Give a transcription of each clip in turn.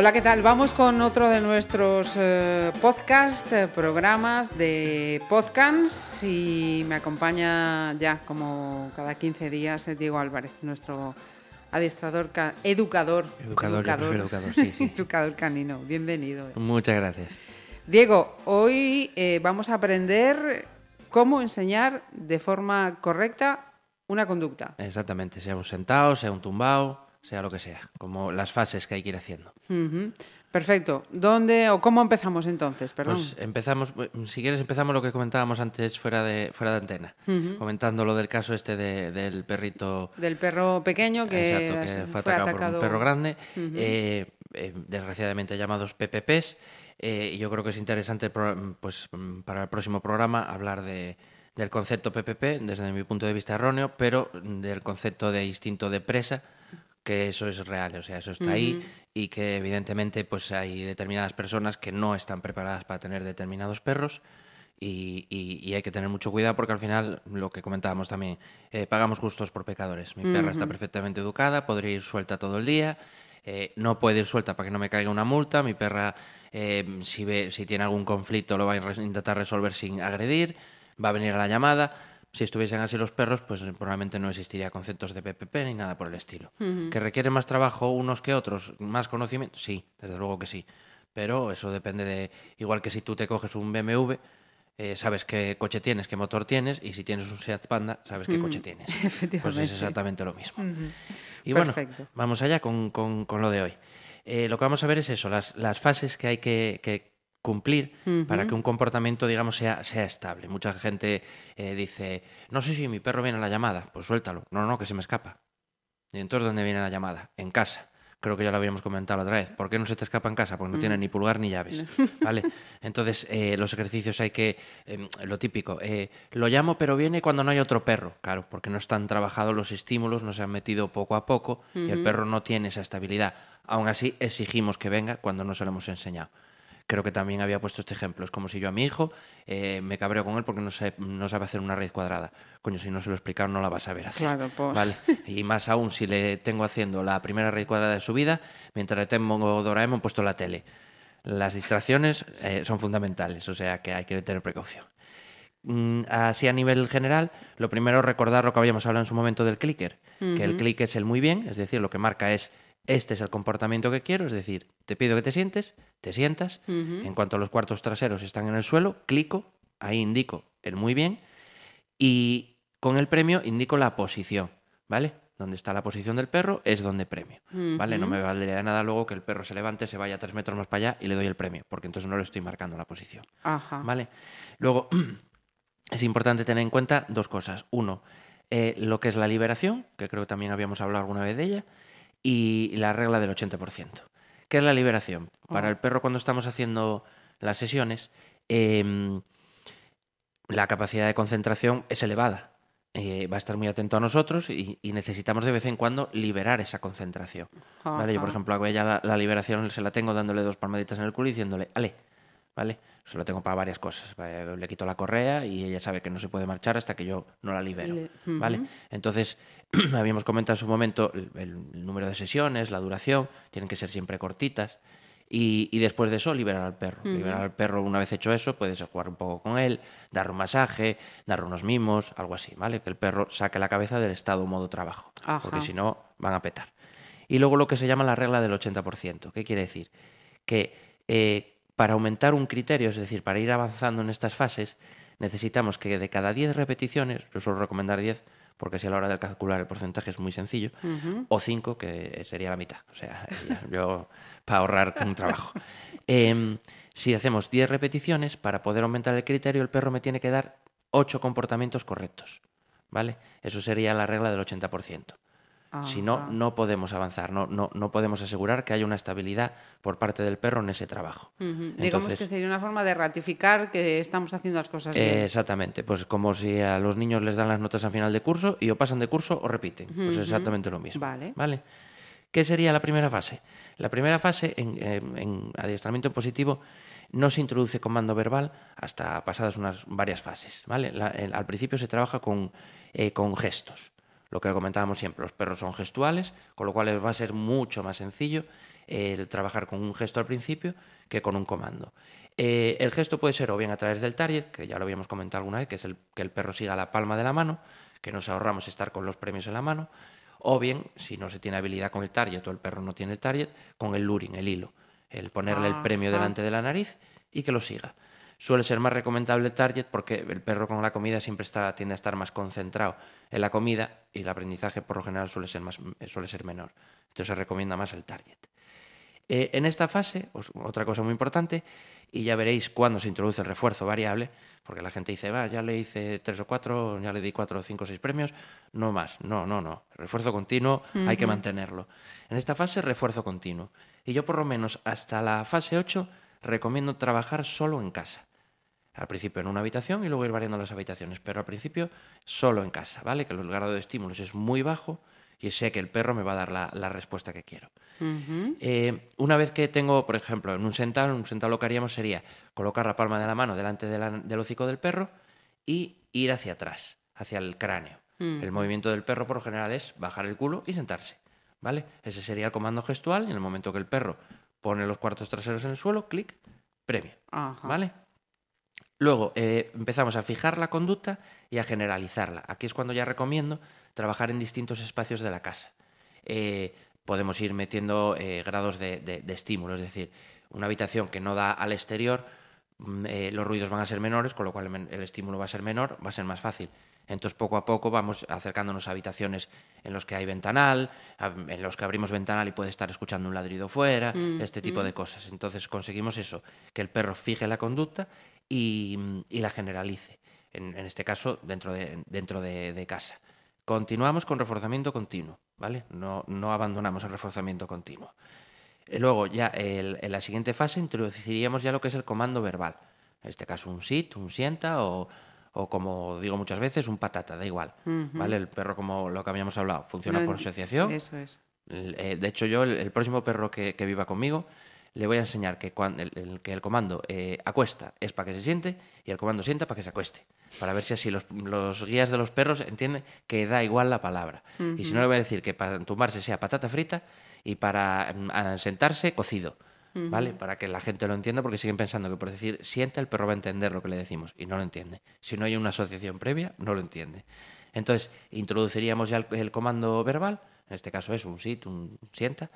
Hola, ¿qué tal? Vamos con otro de nuestros eh, podcast, eh, programas de podcast y me acompaña ya como cada 15 días eh, Diego Álvarez, nuestro adiestrador, ca- educador. Educador, educador, sí, sí. educador canino, bienvenido. Muchas gracias. Diego, hoy eh, vamos a aprender cómo enseñar de forma correcta una conducta. Exactamente, sea un sentado, sea un tumbado, sea lo que sea, como las fases que hay que ir haciendo. Perfecto. ¿Dónde o cómo empezamos entonces? Perdón. Pues empezamos, si quieres empezamos lo que comentábamos antes fuera de, fuera de antena, comentando lo del caso este de- del perrito Del perro pequeño que, exacto, que fue atacado, por un perro grande, eh, eh, desgraciadamente llamados PPPs. eh, y yo creo que es interesante pues, para el próximo programa hablar de, del concepto PPP desde mi punto de vista erróneo, pero del concepto de instinto de presa, que eso es real, o sea, eso está ahí y que evidentemente pues hay determinadas personas que no están preparadas para tener determinados perros y, y- y hay que tener mucho cuidado porque al final, lo que comentábamos también, eh, pagamos justos por pecadores. Mi perra está perfectamente educada, podría ir suelta todo el día, eh, no puede ir suelta para que no me caiga una multa, mi perra eh, si, ve, si tiene algún conflicto lo va a intentar resolver sin agredir, va a venir a la llamada. Si estuviesen así los perros, pues eh, probablemente no existiría conceptos de PPP ni nada por el estilo. ¿Que requieren más trabajo unos que otros? ¿Más conocimiento? Sí, desde luego que sí. Pero eso depende de... Igual que si tú te coges un BMW, eh, sabes qué coche tienes, qué motor tienes, y si tienes un Seat Panda, sabes qué coche tienes. Pues Efectivamente. es exactamente lo mismo. Y bueno, vamos allá con, con- con lo de hoy. Eh, lo que vamos a ver es eso, las, las fases que hay que, que cumplir para que un comportamiento, digamos, sea, sea estable. Mucha gente eh, dice, no sé si mi perro viene a la llamada, pues suéltalo. No, no, que se me escapa. Y entonces, ¿dónde viene la llamada? En casa. Creo que ya lo habíamos comentado otra vez. ¿Por qué no se te escapa en casa? Porque no tiene ni pulgar ni llaves. ¿Vale? Entonces, eh, los ejercicios hay que. eh, lo típico. eh, lo llamo, pero viene cuando no hay otro perro. Claro, porque no están trabajados los estímulos, no se han metido poco a poco y el perro no tiene esa estabilidad. Aún así, exigimos que venga cuando no se lo hemos enseñado. Creo que también había puesto este ejemplo. Es como si yo a mi hijo eh, me cabreo con él porque no, sabe hacer una raíz cuadrada. Coño, si no se lo he explicado, no la va a saber hacer. Claro, pues. ¿Vale? Y más aún si le tengo haciendo la primera raíz cuadrada de su vida, mientras le tengo Doraemon puesto la tele. Las distracciones eh, son fundamentales, o sea que hay que tener precaución. Mm, Así a nivel general, lo primero recordar lo que habíamos hablado en su momento del clicker, que el click es el muy bien, es decir, lo que marca es este es el comportamiento que quiero, es decir, te pido que te sientes, te sientas, en cuanto los cuartos traseros están en el suelo, clico, ahí indico el muy bien y con el premio indico la posición, ¿vale? Donde está la posición del perro es donde premio, ¿vale? No me valdría nada luego que el perro se levante, se vaya tres metros más para allá y le doy el premio, porque entonces no le estoy marcando la posición. Ajá. ¿Vale? Luego, es importante tener en cuenta dos cosas. Uno, eh, lo que es la liberación, que creo que también habíamos hablado alguna vez de ella, y la regla del 80%. ¿Qué es la liberación? Para el perro cuando estamos haciendo las sesiones, em, la capacidad de concentración es elevada. Eh, va a estar muy atento a nosotros y, y necesitamos de vez en cuando liberar esa concentración. ¿vale? Yo, por ejemplo, hago ella la, la liberación, se la tengo dándole dos palmaditas en el culo y diciéndole, ale, ¿vale? Se lo tengo para varias cosas. Le quito la correa y ella sabe que no se puede marchar hasta que yo no la libero, Le- ¿vale? Entonces, habíamos comentado en su momento el, el número de sesiones, la duración, tienen que ser siempre cortitas. Y, y después de eso, liberar al perro. Liberar al perro, una vez hecho eso, puedes jugar un poco con él, darle un masaje, darle unos mimos, algo así, ¿vale? Que el perro saque la cabeza del estado modo trabajo. Ajá. Porque si no, van a petar. Y luego lo que se llama la regla del 80%. ¿Qué quiere decir? Que eh, para aumentar un criterio, es decir, para ir avanzando en estas fases, necesitamos que de cada 10 repeticiones, yo suelo recomendar 10, porque si a la hora de calcular el porcentaje es muy sencillo, o 5, que sería la mitad. O sea, yo para ahorrar un trabajo. Em, si hacemos 10 repeticiones, para poder aumentar el criterio, el perro me tiene que dar 8 comportamientos correctos. ¿vale? Eso sería la regla del 80%. Si no, no podemos avanzar, no, no, no podemos asegurar que haya una estabilidad por parte del perro en ese trabajo. Digamos que sería una forma de ratificar que estamos haciendo las cosas bien. exactamente, pues como si a los niños les dan las notas al final de curso y o pasan de curso o repiten. Pues exactamente lo mismo. Vale. ¿Vale? ¿Qué sería la primera fase? La primera fase en, en adiestramiento positivo no se introduce comando verbal hasta pasadas unas varias fases. ¿vale? al principio se trabaja con, eh, con gestos lo que comentábamos siempre, los perros son gestuales, con lo cual va a ser mucho más sencillo eh, el trabajar con un gesto al principio que con un comando. Eh, el gesto puede ser o bien a través del target, que ya lo habíamos comentado alguna vez, que es el, que el perro siga la palma de la mano, que nos ahorramos estar con los premios en la mano, o bien, si no se tiene habilidad con el target o el perro no tiene el target, con el luring, el hilo, el ponerle el premio delante de la nariz y que lo siga suele ser más recomendable el target porque el perro con la comida siempre está, tiende a estar más concentrado en la comida y el aprendizaje por lo general suele ser, más, suele ser menor. Entonces se recomienda más el target. Eh, en esta fase, otra cosa muy importante, y ya veréis cuándo se introduce el refuerzo variable, porque la gente dice, va, ya le hice tres o cuatro, ya le di cuatro, cinco o seis premios, no más. No, no, no. Refuerzo continuo hay que mantenerlo. En esta fase, refuerzo continuo. Y yo por lo menos hasta la fase 8 recomiendo trabajar solo en casa al principio en una habitación y luego ir variando las habitaciones, pero al principio solo en casa, ¿vale? Que el grado de estímulos es muy bajo y sé que el perro me va a dar la, respuesta que quiero. Eh, una vez que tengo, por ejemplo, en un sentado, un sentado lo que haríamos sería colocar la palma de la mano delante del hocico del perro y ir hacia atrás, hacia el cráneo. El movimiento del perro por lo general es bajar el culo y sentarse, ¿vale? Ese sería el comando gestual y en el momento que el perro pone los cuartos traseros en el suelo, clic, premio, ¿vale? Luego eh, empezamos a fijar la conducta y a generalizarla. Aquí es cuando ya recomiendo trabajar en distintos espacios de la casa. Eh, podemos ir metiendo eh, grados de, estímulo, es decir, una habitación que no da al exterior, mm, los ruidos van a ser menores, con lo cual el estímulo va a ser menor, va a ser más fácil. Entonces, poco a poco vamos acercándonos a habitaciones en los que hay ventanal, en los que abrimos ventanal y puede estar escuchando un ladrido fuera, mm, este tipo mm. de cosas. Entonces, conseguimos eso, que el perro fije la conducta y, la generalice, en, este caso dentro de, dentro de, casa. Continuamos con reforzamiento continuo, ¿vale? No, no abandonamos el reforzamiento continuo. Eh, luego, ya en la siguiente fase introduciríamos ya lo que es el comando verbal. En este caso, un sit, un sienta o, como digo muchas veces, un patata, da igual. ¿vale? El perro, como lo que habíamos hablado, funciona por asociación. Eso es. Eh, de hecho, yo, el, próximo perro que, que, viva conmigo, le voy a enseñar que, cuando, el, que el comando eh, acuesta es para que se siente y el comando sienta para que se acueste. Para ver si así los, guías de los perros entienden que da igual la palabra. Y si no, le voy a decir que para tumbarse sea patata frita y para mm, sentarse cocido. ¿Vale? Para que la gente lo entienda, porque siguen pensando que por decir sienta, el perro va a entender lo que le decimos. Y no lo entiende. Si no hay una asociación previa, no lo entiende. Entonces, introduciríamos ya el, comando verbal, en este caso es un sit, un sienta,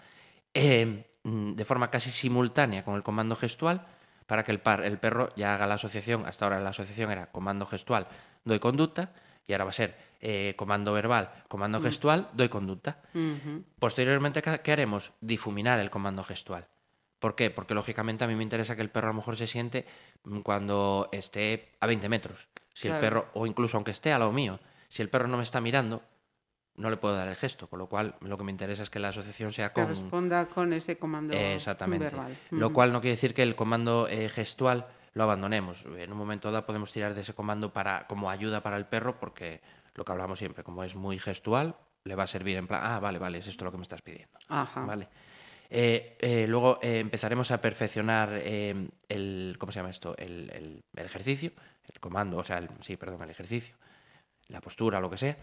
eh, Mm, de forma casi simultánea con el comando gestual para que el, par, el perro ya haga la asociación. Hasta ahora la asociación era comando gestual, doy conducta, y ahora va a ser eh, comando verbal, comando mm. gestual, doy conducta. Posteriormente, ¿qué haremos? Difuminar el comando gestual. ¿Por qué? Porque lógicamente a mí me interesa que el perro a lo mejor se siente mm, cuando esté a 20 metros. Si el perro, o incluso aunque esté a lo mío, si el perro no me está mirando, no le puedo dar el gesto, con lo cual lo que me interesa es que la asociación sea con... Que responda con ese comando Exactamente. verbal. Lo cual no quiere decir que el comando eh, gestual lo abandonemos. En un momento dado podemos tirar de ese comando para, como ayuda para el perro, porque lo que hablamos siempre, como es muy gestual, le va a servir en plan, ah, vale, vale, es esto lo que me estás pidiendo. Ajá. Vale. Eh, eh, luego empezaremos a perfeccionar el, ¿cómo se llama esto? El, ejercicio, el comando, o sea, el, sí, perdón, el ejercicio, la postura, lo que sea.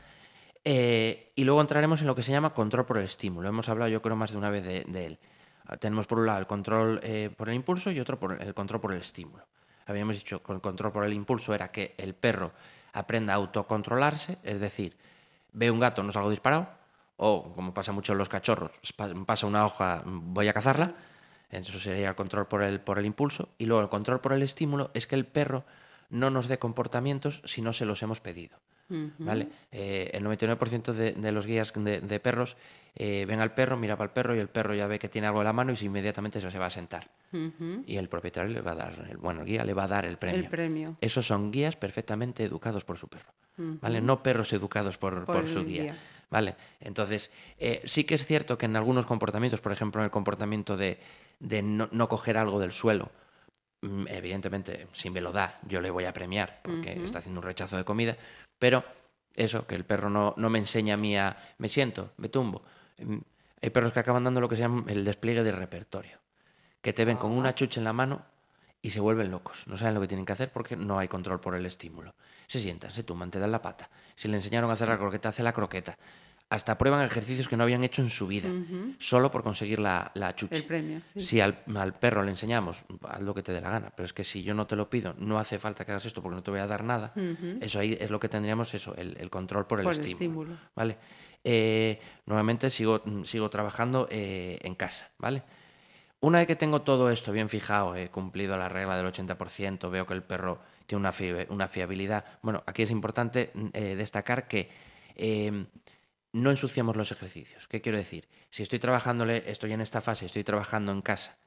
Eh, y luego entraremos en lo que se llama control por el estímulo. Hemos hablado yo creo más de una vez de, él. Ah, tenemos por un lado el control eh, por el impulso y otro por el control por el estímulo. Habíamos dicho que el control por el impulso era que el perro aprenda a autocontrolarse, es decir, ve un gato, no salgo disparado, o como pasa mucho en los cachorros, pasa una hoja, voy a cazarla. Eso sería el control por el, por el impulso. Y luego el control por el estímulo es que el perro no nos dé comportamientos si no se los hemos pedido. ¿Vale? Eh, el 99% de, los guías de, perros eh, ven al perro, mira para el perro y el perro ya ve que tiene algo en la mano y inmediatamente se va a sentar. Y el propietario le va a dar, el, bueno, el guía le va a dar el premio. El premio. Esos son guías perfectamente educados por su perro. ¿vale? No perros educados por, Por por su guía. guía. ¿Vale? Entonces, eh, sí que es cierto que en algunos comportamientos, por ejemplo, en el comportamiento de, de no, no coger algo del suelo, mm, evidentemente, si me lo da, yo le voy a premiar porque está haciendo un rechazo de comida, pero eso, que el perro no, no me enseña a mí a me siento, me tumbo. Mm, Hay perros que acaban dando lo que se llama el despliegue de repertorio, que te ven con una chucha en la mano y se vuelven locos. No saben lo que tienen que hacer porque no hay control por el estímulo. Se sientan, se tumban, te dan la pata. Si le enseñaron a hacer la croqueta, hace la croqueta. Hasta prueban ejercicios que no habían hecho en su vida, solo por conseguir la, la chuche. El premio, sí. Si al, al perro le enseñamos, haz lo que te dé la gana, pero es que si yo no te lo pido, no hace falta que hagas esto porque no te voy a dar nada, eso ahí es lo que tendríamos, eso, el, el control por el Por el estímulo. estímulo. ¿Vale? Eh, nuevamente sigo, sigo trabajando eh, en casa, ¿vale? Una vez que tengo todo esto bien fijado, he cumplido la regla del 80%, veo que el perro tiene una, una fiabilidad. Bueno, aquí es importante mm, eh, destacar que eh, no ensuciamos los ejercicios. ¿Qué quiero decir? Si estoy trabajándole, estoy en esta fase, estoy trabajando en casa,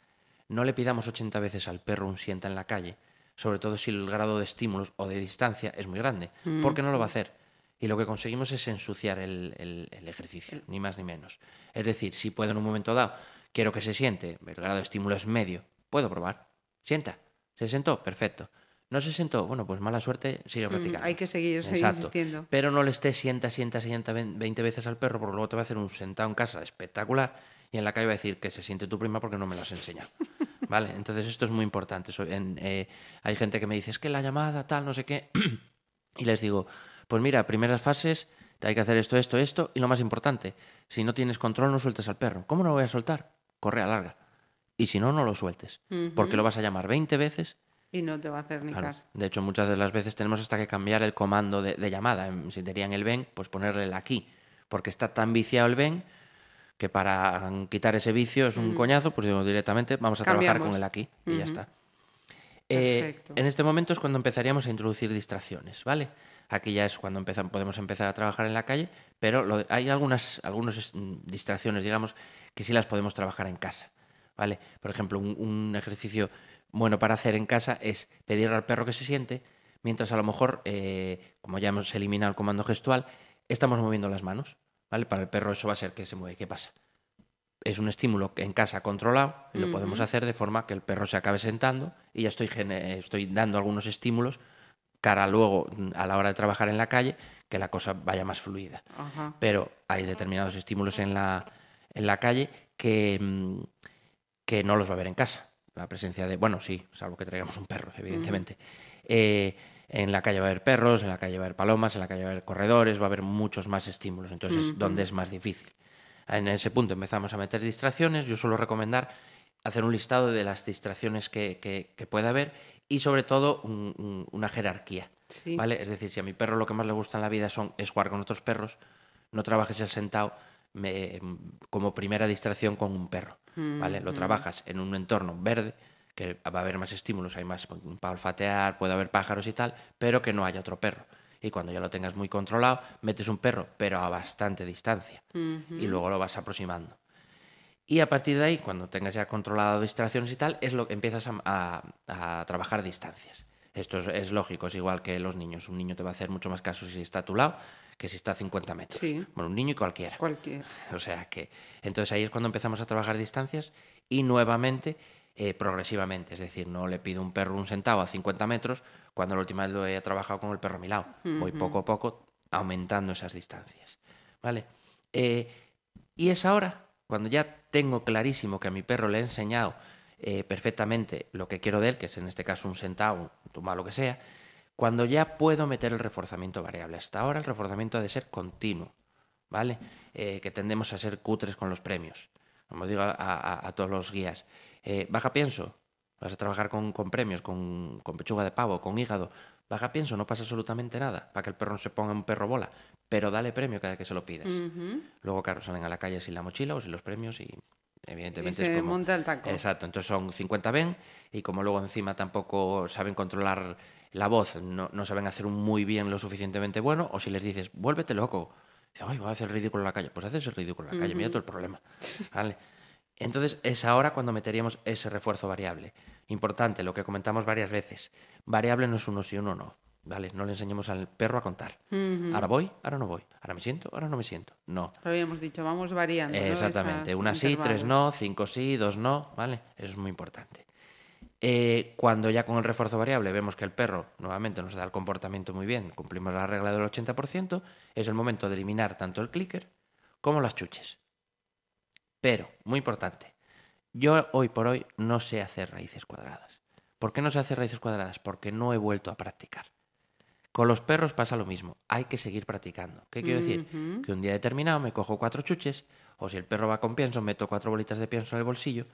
no le pidamos 80 veces al perro un sienta en la calle, sobre todo si el grado de estímulos o de distancia es muy grande, porque no lo va a hacer. Y lo que conseguimos es ensuciar el, el- el ejercicio, ni más ni menos. Es decir, si puedo en un momento dado, quiero que se siente, el grado de estímulo es medio, puedo probar. Sienta. ¿Se sentó? Perfecto. ¿No se sentó? Bueno, pues mala suerte, sigue practicando. Mm, hay que seguir, seguir Exacto. insistiendo. Pero no le estés sienta, sienta, sienta ven- 20 veces al perro, porque luego te va a hacer un sentado en casa espectacular y en la calle va a decir que se siente tu prima porque no me lo has enseñado. ¿Vale? Entonces esto es muy importante. En- eh, hay gente que me dice, es que la llamada, tal, no sé qué. y les digo, pues mira, primeras fases, hay que hacer esto, esto, esto, y lo más importante, si no tienes control, no sueltes al perro. ¿Cómo no lo voy a soltar? Corre a larga. Y si no, no lo sueltes. Porque lo vas a llamar 20 veces Y no te va a hacer ni Claro. caso. De hecho, muchas de las veces tenemos hasta que cambiar el comando de, de llamada. Si tenían el ven, pues ponerle el aquí. Porque está tan viciado el ven que para quitar ese vicio es un coñazo, pues digo directamente, vamos a trabajar con el aquí y ya está. Eh, en este momento es cuando empezaríamos a introducir distracciones, ¿vale? Aquí ya es cuando podemos empezar a trabajar en la calle, pero lo de- hay algunas algunas mm, distracciones, digamos, que sí las podemos trabajar en casa, ¿vale? Por ejemplo, un, un ejercicio bueno para hacer en casa es pedirle al perro que se siente, mientras a lo mejor, eh, como ya hemos eliminado el comando gestual, estamos moviendo las manos, ¿vale? Para el perro eso va a ser que se mueve. ¿Qué pasa? es un estímulo en casa controlado y lo podemos hacer de forma que el perro se acabe sentando y ya estoy, estoy dando algunos estímulos cara luego mm, a la hora de trabajar en la calle que la cosa vaya más fluida. Pero hay determinados estímulos en la, en la calle que, mm, que no los va a haber en casa. La presencia de, bueno, sí, salvo que traigamos un perro, evidentemente. Eh, en la calle va a haber perros, en la calle va a haber palomas, en la calle va a haber corredores, va a haber muchos más estímulos. Entonces, es donde es más difícil. En ese punto empezamos a meter distracciones. Yo suelo recomendar hacer un listado de las distracciones que, que- que pueda haber y sobre todo un- un- una jerarquía. Sí. ¿vale? Es decir, si a mi perro lo que más le gusta en la vida son, es jugar con otros perros, no trabajes el sentado me- como primera distracción con un perro. ¿vale? Lo trabajas en un entorno verde, que va a haber más estímulos, hay más para olfatear, puede haber pájaros y tal, pero que no haya otro perro. Y cuando ya lo tengas muy controlado, metes un perro, pero a bastante distancia. Y luego lo vas aproximando. Y a partir de ahí, cuando tengas ya controlado distracciones y tal, es lo que empiezas a, a- a trabajar distancias. Esto es, es lógico, es igual que los niños. Un niño te va a hacer mucho más caso si está a tu lado que si está a 50 metros. Sí. Bueno, un niño y cualquiera. Cualquier. O sea que. Entonces ahí es cuando empezamos a trabajar distancias y nuevamente eh, progresivamente. Es decir, no le pido un perro un centavo a 50 metros cuando la última vez lo he trabajado con el perro a mi lado. Voy poco a poco aumentando esas distancias. ¿Vale? Eh, y es ahora, cuando ya tengo clarísimo que a mi perro le he enseñado eh, perfectamente lo que quiero de él, que es en este caso un centavo, un tumbao, lo que sea, cuando ya puedo meter el reforzamiento variable. Hasta ahora el reforzamiento ha de ser continuo, ¿vale? Eh, que tendemos a ser cutres con los premios. Como digo a, a- a todos los guías, eh, baja pienso, vas a trabajar con, con premios, con, con pechuga de pavo, con hígado, baja pienso, no pasa absolutamente nada, para que el perro no se ponga un perro bola, pero dale premio cada que se lo pidas. Luego, claro, salen a la calle sin la mochila o sin los premios y evidentemente Y se es como... monta el taco. Exacto, entonces son 50 ven y como luego encima tampoco saben controlar la voz, no, no saben hacer un muy bien lo suficientemente bueno, o si les dices, vuélvete loco, dice, ay, voy a hacer ridículo en la calle, pues haces el ridículo en la calle, mira todo el problema. ¿Vale? Entonces es ahora cuando meteríamos ese refuerzo variable. Importante, lo que comentamos varias veces, variable no es uno sí, uno no. ¿vale? No le enseñemos al perro a contar. Ahora voy, ahora no voy. Ahora me siento, ahora no me siento. No. Lo habíamos dicho, vamos variando. Exactamente. Una sí, tres no, cinco sí, dos no, ¿vale? Eso es muy importante. Eh, cuando ya con el refuerzo variable vemos que el perro nuevamente nos da el comportamiento muy bien, cumplimos la regla del 80%, es el momento de eliminar tanto el clicker como las chuches. Pero, muy importante, yo hoy por hoy no sé hacer raíces cuadradas. ¿Por qué no sé hacer raíces cuadradas? Porque no he vuelto a practicar. Con los perros pasa lo mismo, hay que seguir practicando. ¿Qué quiero decir? Que un día determinado me cojo cuatro chuches, o si el perro va con pienso, meto cuatro bolitas de pienso en el bolsillo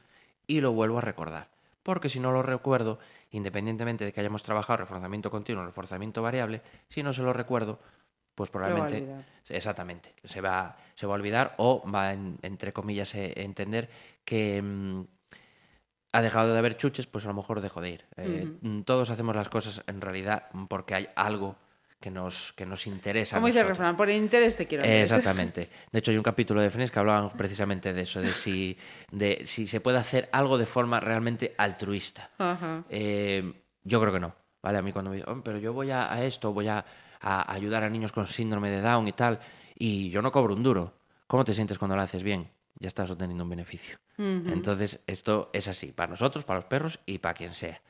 y lo vuelvo a recordar. Porque si no lo recuerdo, independientemente de que hayamos trabajado reforzamiento continuo reforzamiento variable, si no se lo recuerdo, pues a probablemente... Exactamente, se va, se va a olvidar o va, en- entre comillas, eh, entender que mm, ha dejado de haber chuches, pues a lo mejor dejo de ir. Eh, mm, Todos hacemos las cosas en realidad porque hay algo que nos, que nos interesa. Como dice el refrán, por interés te quiero. ver. Exactamente. De hecho, hay un capítulo de Friends que hablaban precisamente de eso, de si, de si se puede hacer algo de forma realmente altruista. Ajá. Eh, yo creo que no. ¿vale? A mí cuando me dicen, "Oh, pero yo voy a, a esto, voy a, a ayudar a niños con síndrome de Down y tal, y yo no cobro un duro. ¿Cómo te sientes cuando lo haces bien? Ya estás obteniendo un beneficio. Entonces, esto es así, para nosotros, para los perros y para quien sea.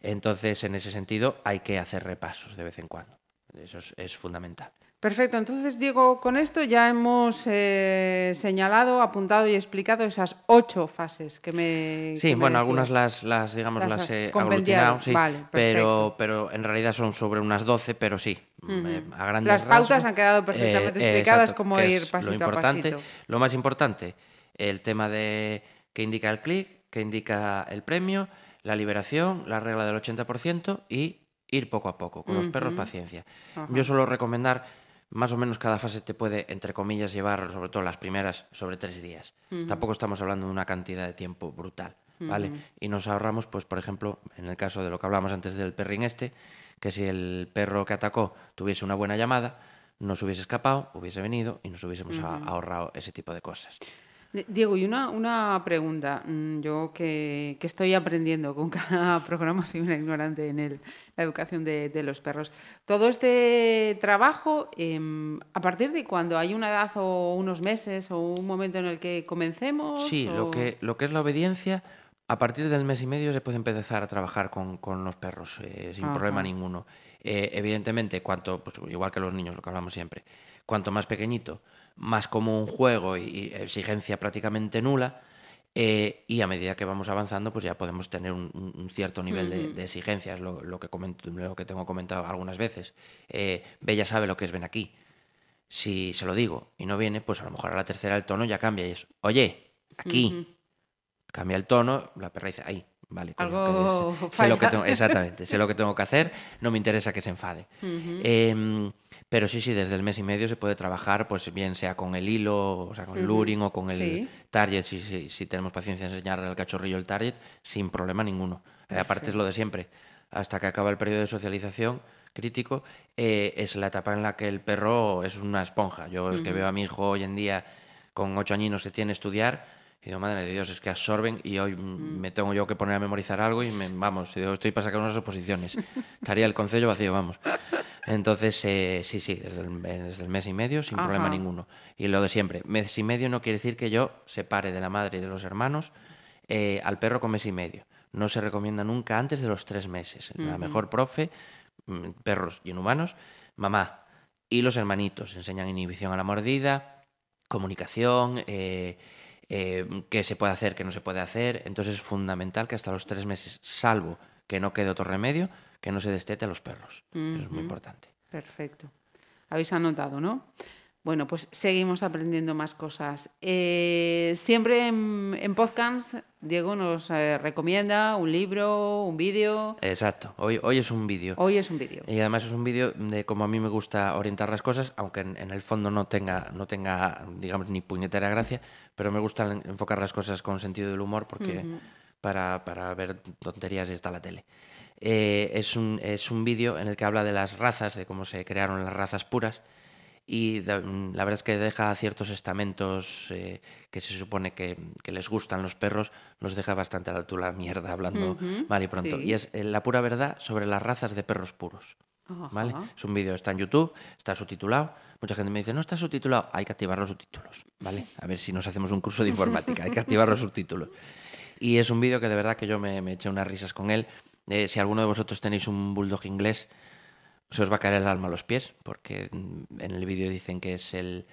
Entonces, en ese sentido, hay que hacer repasos de vez en cuando. Eso es, es fundamental. Perfecto, entonces Diego, con esto ya hemos eh, señalado, apuntado y explicado esas ocho fases que me. Sí, que me bueno, algunas las, las digamos, Las he aglutinado, sí, vale, pero, pero en realidad son sobre unas 12, pero sí, eh, a grandes Las pautas rasgos, han quedado perfectamente explicadas, cómo que ir pasito a lo importante. pasito. Lo más importante, el tema de que indica el clic, que indica el premio, la liberación, la regla del 80% y ir poco a poco. Con los perros, paciencia. Yo suelo recomendar, más o menos cada fase te puede, entre comillas, llevar, sobre todo las primeras, sobre tres días. Tampoco estamos hablando de una cantidad de tiempo brutal. ¿Vale? Y nos ahorramos, pues, por ejemplo, en el caso de lo que hablamos antes del perrín este, que si el perro que atacó tuviese una buena llamada, nos hubiese escapado, hubiese venido y nos hubiésemos ahorrado ese tipo de cosas. Di- Diego, y una, una pregunta. Mm, Yo que, que estoy aprendiendo con cada programa, soy una ignorante en el- la educación de, de los perros. Todo este trabajo, em, ¿a partir de cuando hay una edad o unos meses o un momento en el que comencemos? Sí, lo que, lo que es la obediencia, a partir del mes y medio se puede empezar a trabajar con, con los perros eh, sin Ajá. problema ninguno. Eh, evidentemente, cuanto, pues, igual que los niños, lo que hablamos siempre, cuanto más pequeñito, más como un juego y, exigencia prácticamente nula. eh, y a medida que vamos avanzando, pues ya podemos tener un, cierto nivel de, de exigencia, es lo, lo que comento- lo que tengo comentado algunas veces. Eh, Bella sabe lo que es ven aquí. Si se lo digo y no viene, pues a lo mejor a la tercera el tono ya cambia y es, oye, aquí. Cambia el tono, la perra dice, ahí, vale. Algo que sé lo que falla. tengo- exactamente, sé lo que tengo que hacer, no me interesa que se enfade. Pero sí, sí, desde el mes y medio se puede trabajar, pues bien sea con el hilo, o sea, con el luring o con el Sí. target, si, si, si tenemos paciencia en enseñarle al cachorrillo el target, sin problema ninguno. Eh, aparte es lo de siempre, hasta que acaba el periodo de socialización crítico, eh, es la etapa en la que el perro es una esponja. Yo es que veo a mi hijo hoy en día con ocho añinos que tiene estudiar, y digo, madre de Dios, es que absorben y hoy mm, me tengo yo que poner a memorizar algo y me, vamos, digo, estoy para sacar unas oposiciones. Estaría el concello vacío, vamos. Entonces, eh, sí, sí, desde el, desde el mes y medio, sin problema ninguno. Y lo de siempre, mes y medio no quiere decir que yo separe de la madre y de los hermanos eh, al perro con mes y medio. No se recomienda nunca antes de los tres meses. La mejor profe, mm, perros y en humanos, mamá. Y los hermanitos enseñan inhibición a la mordida, comunicación, eh, eh, qué se puede hacer, qué no se puede hacer. Entonces es fundamental que hasta los tres meses, salvo que no quede otro remedio, que no se destete a los perros. Eso es muy importante. Perfecto. Habéis anotado, ¿no? Bueno, pues seguimos aprendiendo más cosas. Eh, siempre en, en podcast, Diego nos eh, recomienda un libro, un vídeo. Exacto. Hoy, hoy es un vídeo. Hoy es un vídeo. Y además es un vídeo de cómo a mí me gusta orientar las cosas, aunque en, en el fondo no tenga, no tenga, digamos, ni puñetera gracia, pero me gusta en- enfocar las cosas con sentido del humor porque para, para ver tonterías está la tele. Eh, es un, es un vídeo en el que habla de las razas, de cómo se crearon las razas puras, y mm, la verdad es que deja ciertos estamentos eh, que se supone que, que les gustan los perros, los deja bastante a la altura mierda, hablando mal y pronto. sí. Y es eh, la pura verdad sobre las razas de perros puros. ¿vale? Es un vídeo, está en YouTube, está subtitulado. Mucha gente me dice, no está subtitulado, hay que activar los subtítulos, ¿vale? A ver si nos hacemos un curso de informática, hay que activar los subtítulos. Y es un vídeo que de verdad que yo me, me eché unas risas con él. Eh, si alguno de vosotros tenéis un bulldog inglés, se os va a caer el alma a los pies, porque en el vídeo dicen que es el,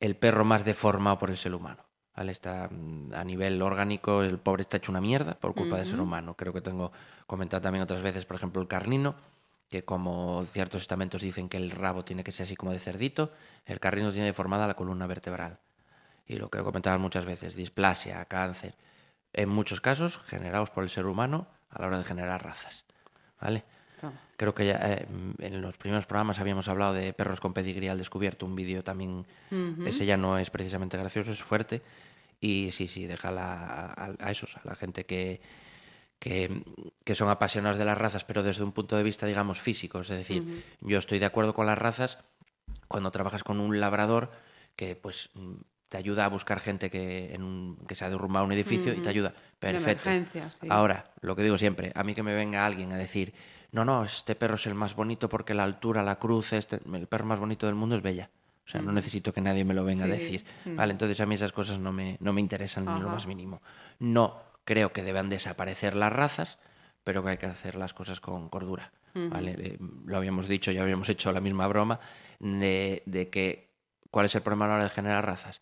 el perro más deformado por el ser humano. ¿vale? Está mm, a nivel orgánico, el pobre está hecho una mierda por culpa del ser humano. Creo que tengo comentado también otras veces, por ejemplo, el carnino, que como ciertos estamentos dicen que el rabo tiene que ser así como de cerdito, el carnino tiene deformada la columna vertebral. Y lo que he comentado muchas veces, displasia, cáncer, en muchos casos generados por el ser humano a la hora de generar razas. ¿Vale? Toma. Creo que ya eh, en los primeros programas habíamos hablado de perros con pedigrí al descubierto, un vídeo también, ese ya no es precisamente gracioso, es fuerte. Y sí, sí, déjala a, a esos, a la gente que, que, que son apasionados de las razas, pero desde un punto de vista, digamos, físico. Es decir, yo estoy de acuerdo con las razas cuando trabajas con un labrador que pues te ayuda a buscar gente que, en un- que se ha derrumbado un edificio y te ayuda. Perfecto. sí. Ahora, lo que digo siempre, a mí que me venga alguien a decir, no, no, este perro es el más bonito porque la altura, la cruz, este, el perro más bonito del mundo es bella. O sea, no necesito que nadie me lo venga a decir. Vale, entonces a mí esas cosas no me, no me interesan ni lo más mínimo. No creo que deban desaparecer las razas, pero que hay que hacer las cosas con cordura. ¿vale? Eh, lo habíamos dicho, ya habíamos hecho la misma broma de, de que cuál es el problema a la hora de generar razas.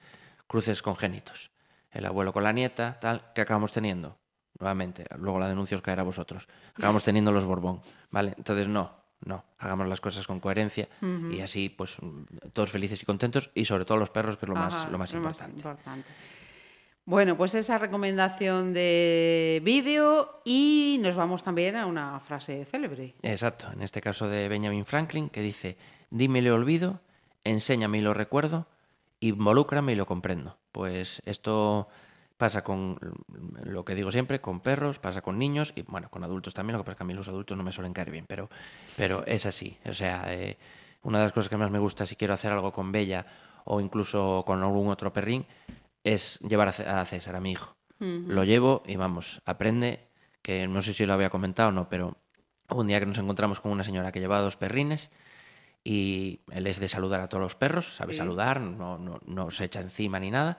Cruces congénitos. El abuelo con la nieta, tal, ¿qué acabamos teniendo? Nuevamente, luego la denuncia os caerá a vosotros. Acabamos teniendo los Borbón, ¿vale? Entonces no, no, hagamos las cosas con coherencia y así, pues, todos felices y contentos y sobre todo los perros, que es lo más, lo más importante. importante. Bueno, pues esa recomendación de vídeo y nos vamos también a una frase célebre. Exacto, en este caso de Benjamin Franklin, que dice, lo olvido, enséñame y lo recuerdo, involúcrame y lo comprendo. Pues esto pasa con lo que digo siempre, con perros, pasa con niños y bueno, con adultos también, lo que pasa es que a mí los adultos no me suelen caer bien, pero, pero es así. O sea, eh, una de las cosas que más me gusta si quiero hacer algo con Bella o incluso con algún otro perrín es llevar a César, a mi hijo. Lo llevo y vamos, aprende, que no sé si lo había comentado o no, pero un día que nos encontramos con una señora que llevaba dos perrines y él es de saludar a todos los perros, sabe Sí. saludar, no, no, no se echa encima ni nada.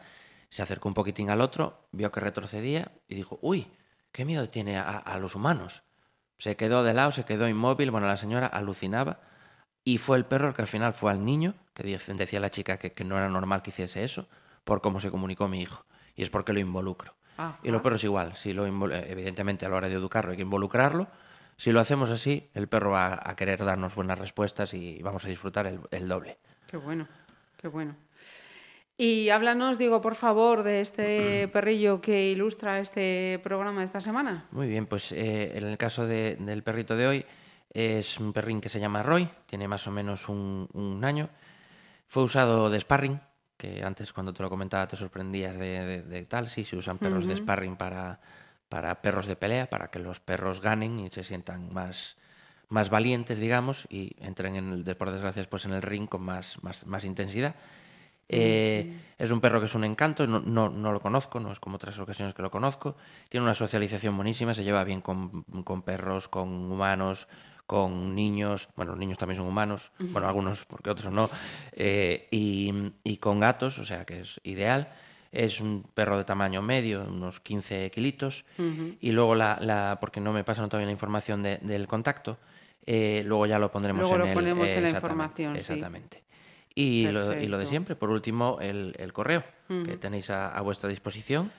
Se acercó un poquitín al otro, vio que retrocedía y dijo, uy, qué miedo tiene a, a los humanos. Se quedó de lado, se quedó inmóvil, bueno, la señora alucinaba y fue el perro el que al final fue al niño, que decía la chica que, que no era normal que hiciese eso, por cómo se comunicó mi hijo. Y es porque lo involucro. Ajá. Y los perros igual, si lo eh, evidentemente a la hora de educarlo hay que involucrarlo. Si lo hacemos así, el perro va a querer darnos buenas respuestas y vamos a disfrutar el, el doble. Qué bueno, qué bueno. Y háblanos, Diego, por favor, de este perrillo que ilustra este programa de esta semana. Muy bien, pues eh, en el caso de- del perrito de hoy es un perrín que se llama Roy, tiene más o menos un, un año. Fue usado de sparring, que antes cuando te lo comentaba te sorprendías de, de- de tal. Sí, se usan perros de sparring para, para perros de pelea, para que los perros ganen y se sientan más, más valientes, digamos, y entren, en el, por desgracia, pues en el ring con más, más, más intensidad. Eh, Es un perro que es un encanto, no, no, no lo conozco, no es como otras ocasiones que lo conozco. Tiene una socialización buenísima, se lleva bien con, con perros, con humanos, con niños. Bueno, los niños también son humanos, bueno, algunos porque otros no. eh, y, y con gatos, o sea que es ideal. Es un perro de tamaño medio, unos 15 kilitos. Y luego, la, la- porque no me pasan todavía la información de- del contacto, eh, luego ya lo pondremos Luego en lo el- ponemos en la exactamente, información, sí. Exactamente. Y lo, y lo de siempre, por último, el, el correo que tenéis a, a vuestra disposición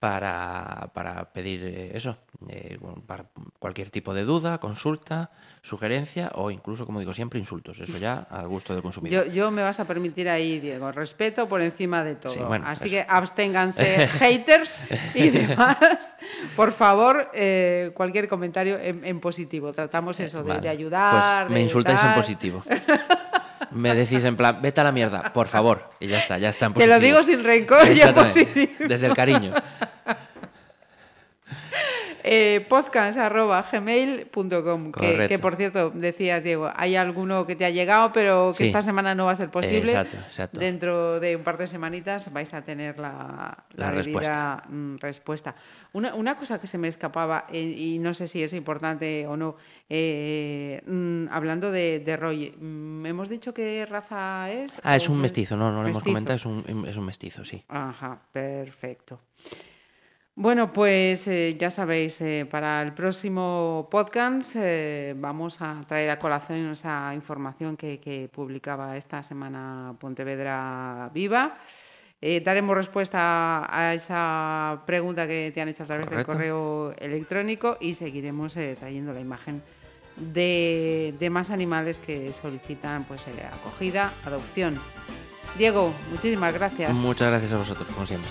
para, para pedir eh, eso, eh, para cualquier tipo de duda, consulta, sugerencia o incluso, como digo siempre, insultos. Eso ya al gusto del consumidor. Yo, yo me vas a permitir ahí, Diego, respeto por encima de todo. Sí, bueno, Así pues- que absténganse haters y demás. Por favor, eh, cualquier comentario en, en positivo. Tratamos eso de, Vale. de ayudar. Pues me de insultáis en positivo. Me decís en plan, vete a la mierda, por favor. Y ya está, ya está en Te lo digo sin rencor y en positivo. Desde el cariño. eh, podcast.gmail.com. Que, que, por cierto, decías, Diego, hay alguno que te ha llegado, pero que esta semana no va a ser posible. exacto, exacto. Dentro de un par de semanitas vais a tener la, respuesta. Mm, una, una, cosa que se me escapaba, eh, y no sé si es importante o no, eh, mm, hablando de, de Roy, mm, ¿hemos dicho qué raza es? Ah, es un mestizo, no, no lo hemos comentado, es un, es un mestizo, sí. Ajá, perfecto. Bueno, pues eh, ya sabéis, eh, para el próximo podcast eh, vamos a traer a colación esa información que, publicaba esta semana Pontevedra Viva. daremos respuesta a esa pregunta que te han hecho a través del correo electrónico y seguiremos trayendo la imagen de, de, más animales que solicitan pues, acogida, adopción. Diego, muchísimas gracias. Muchas gracias a vosotros, como siempre.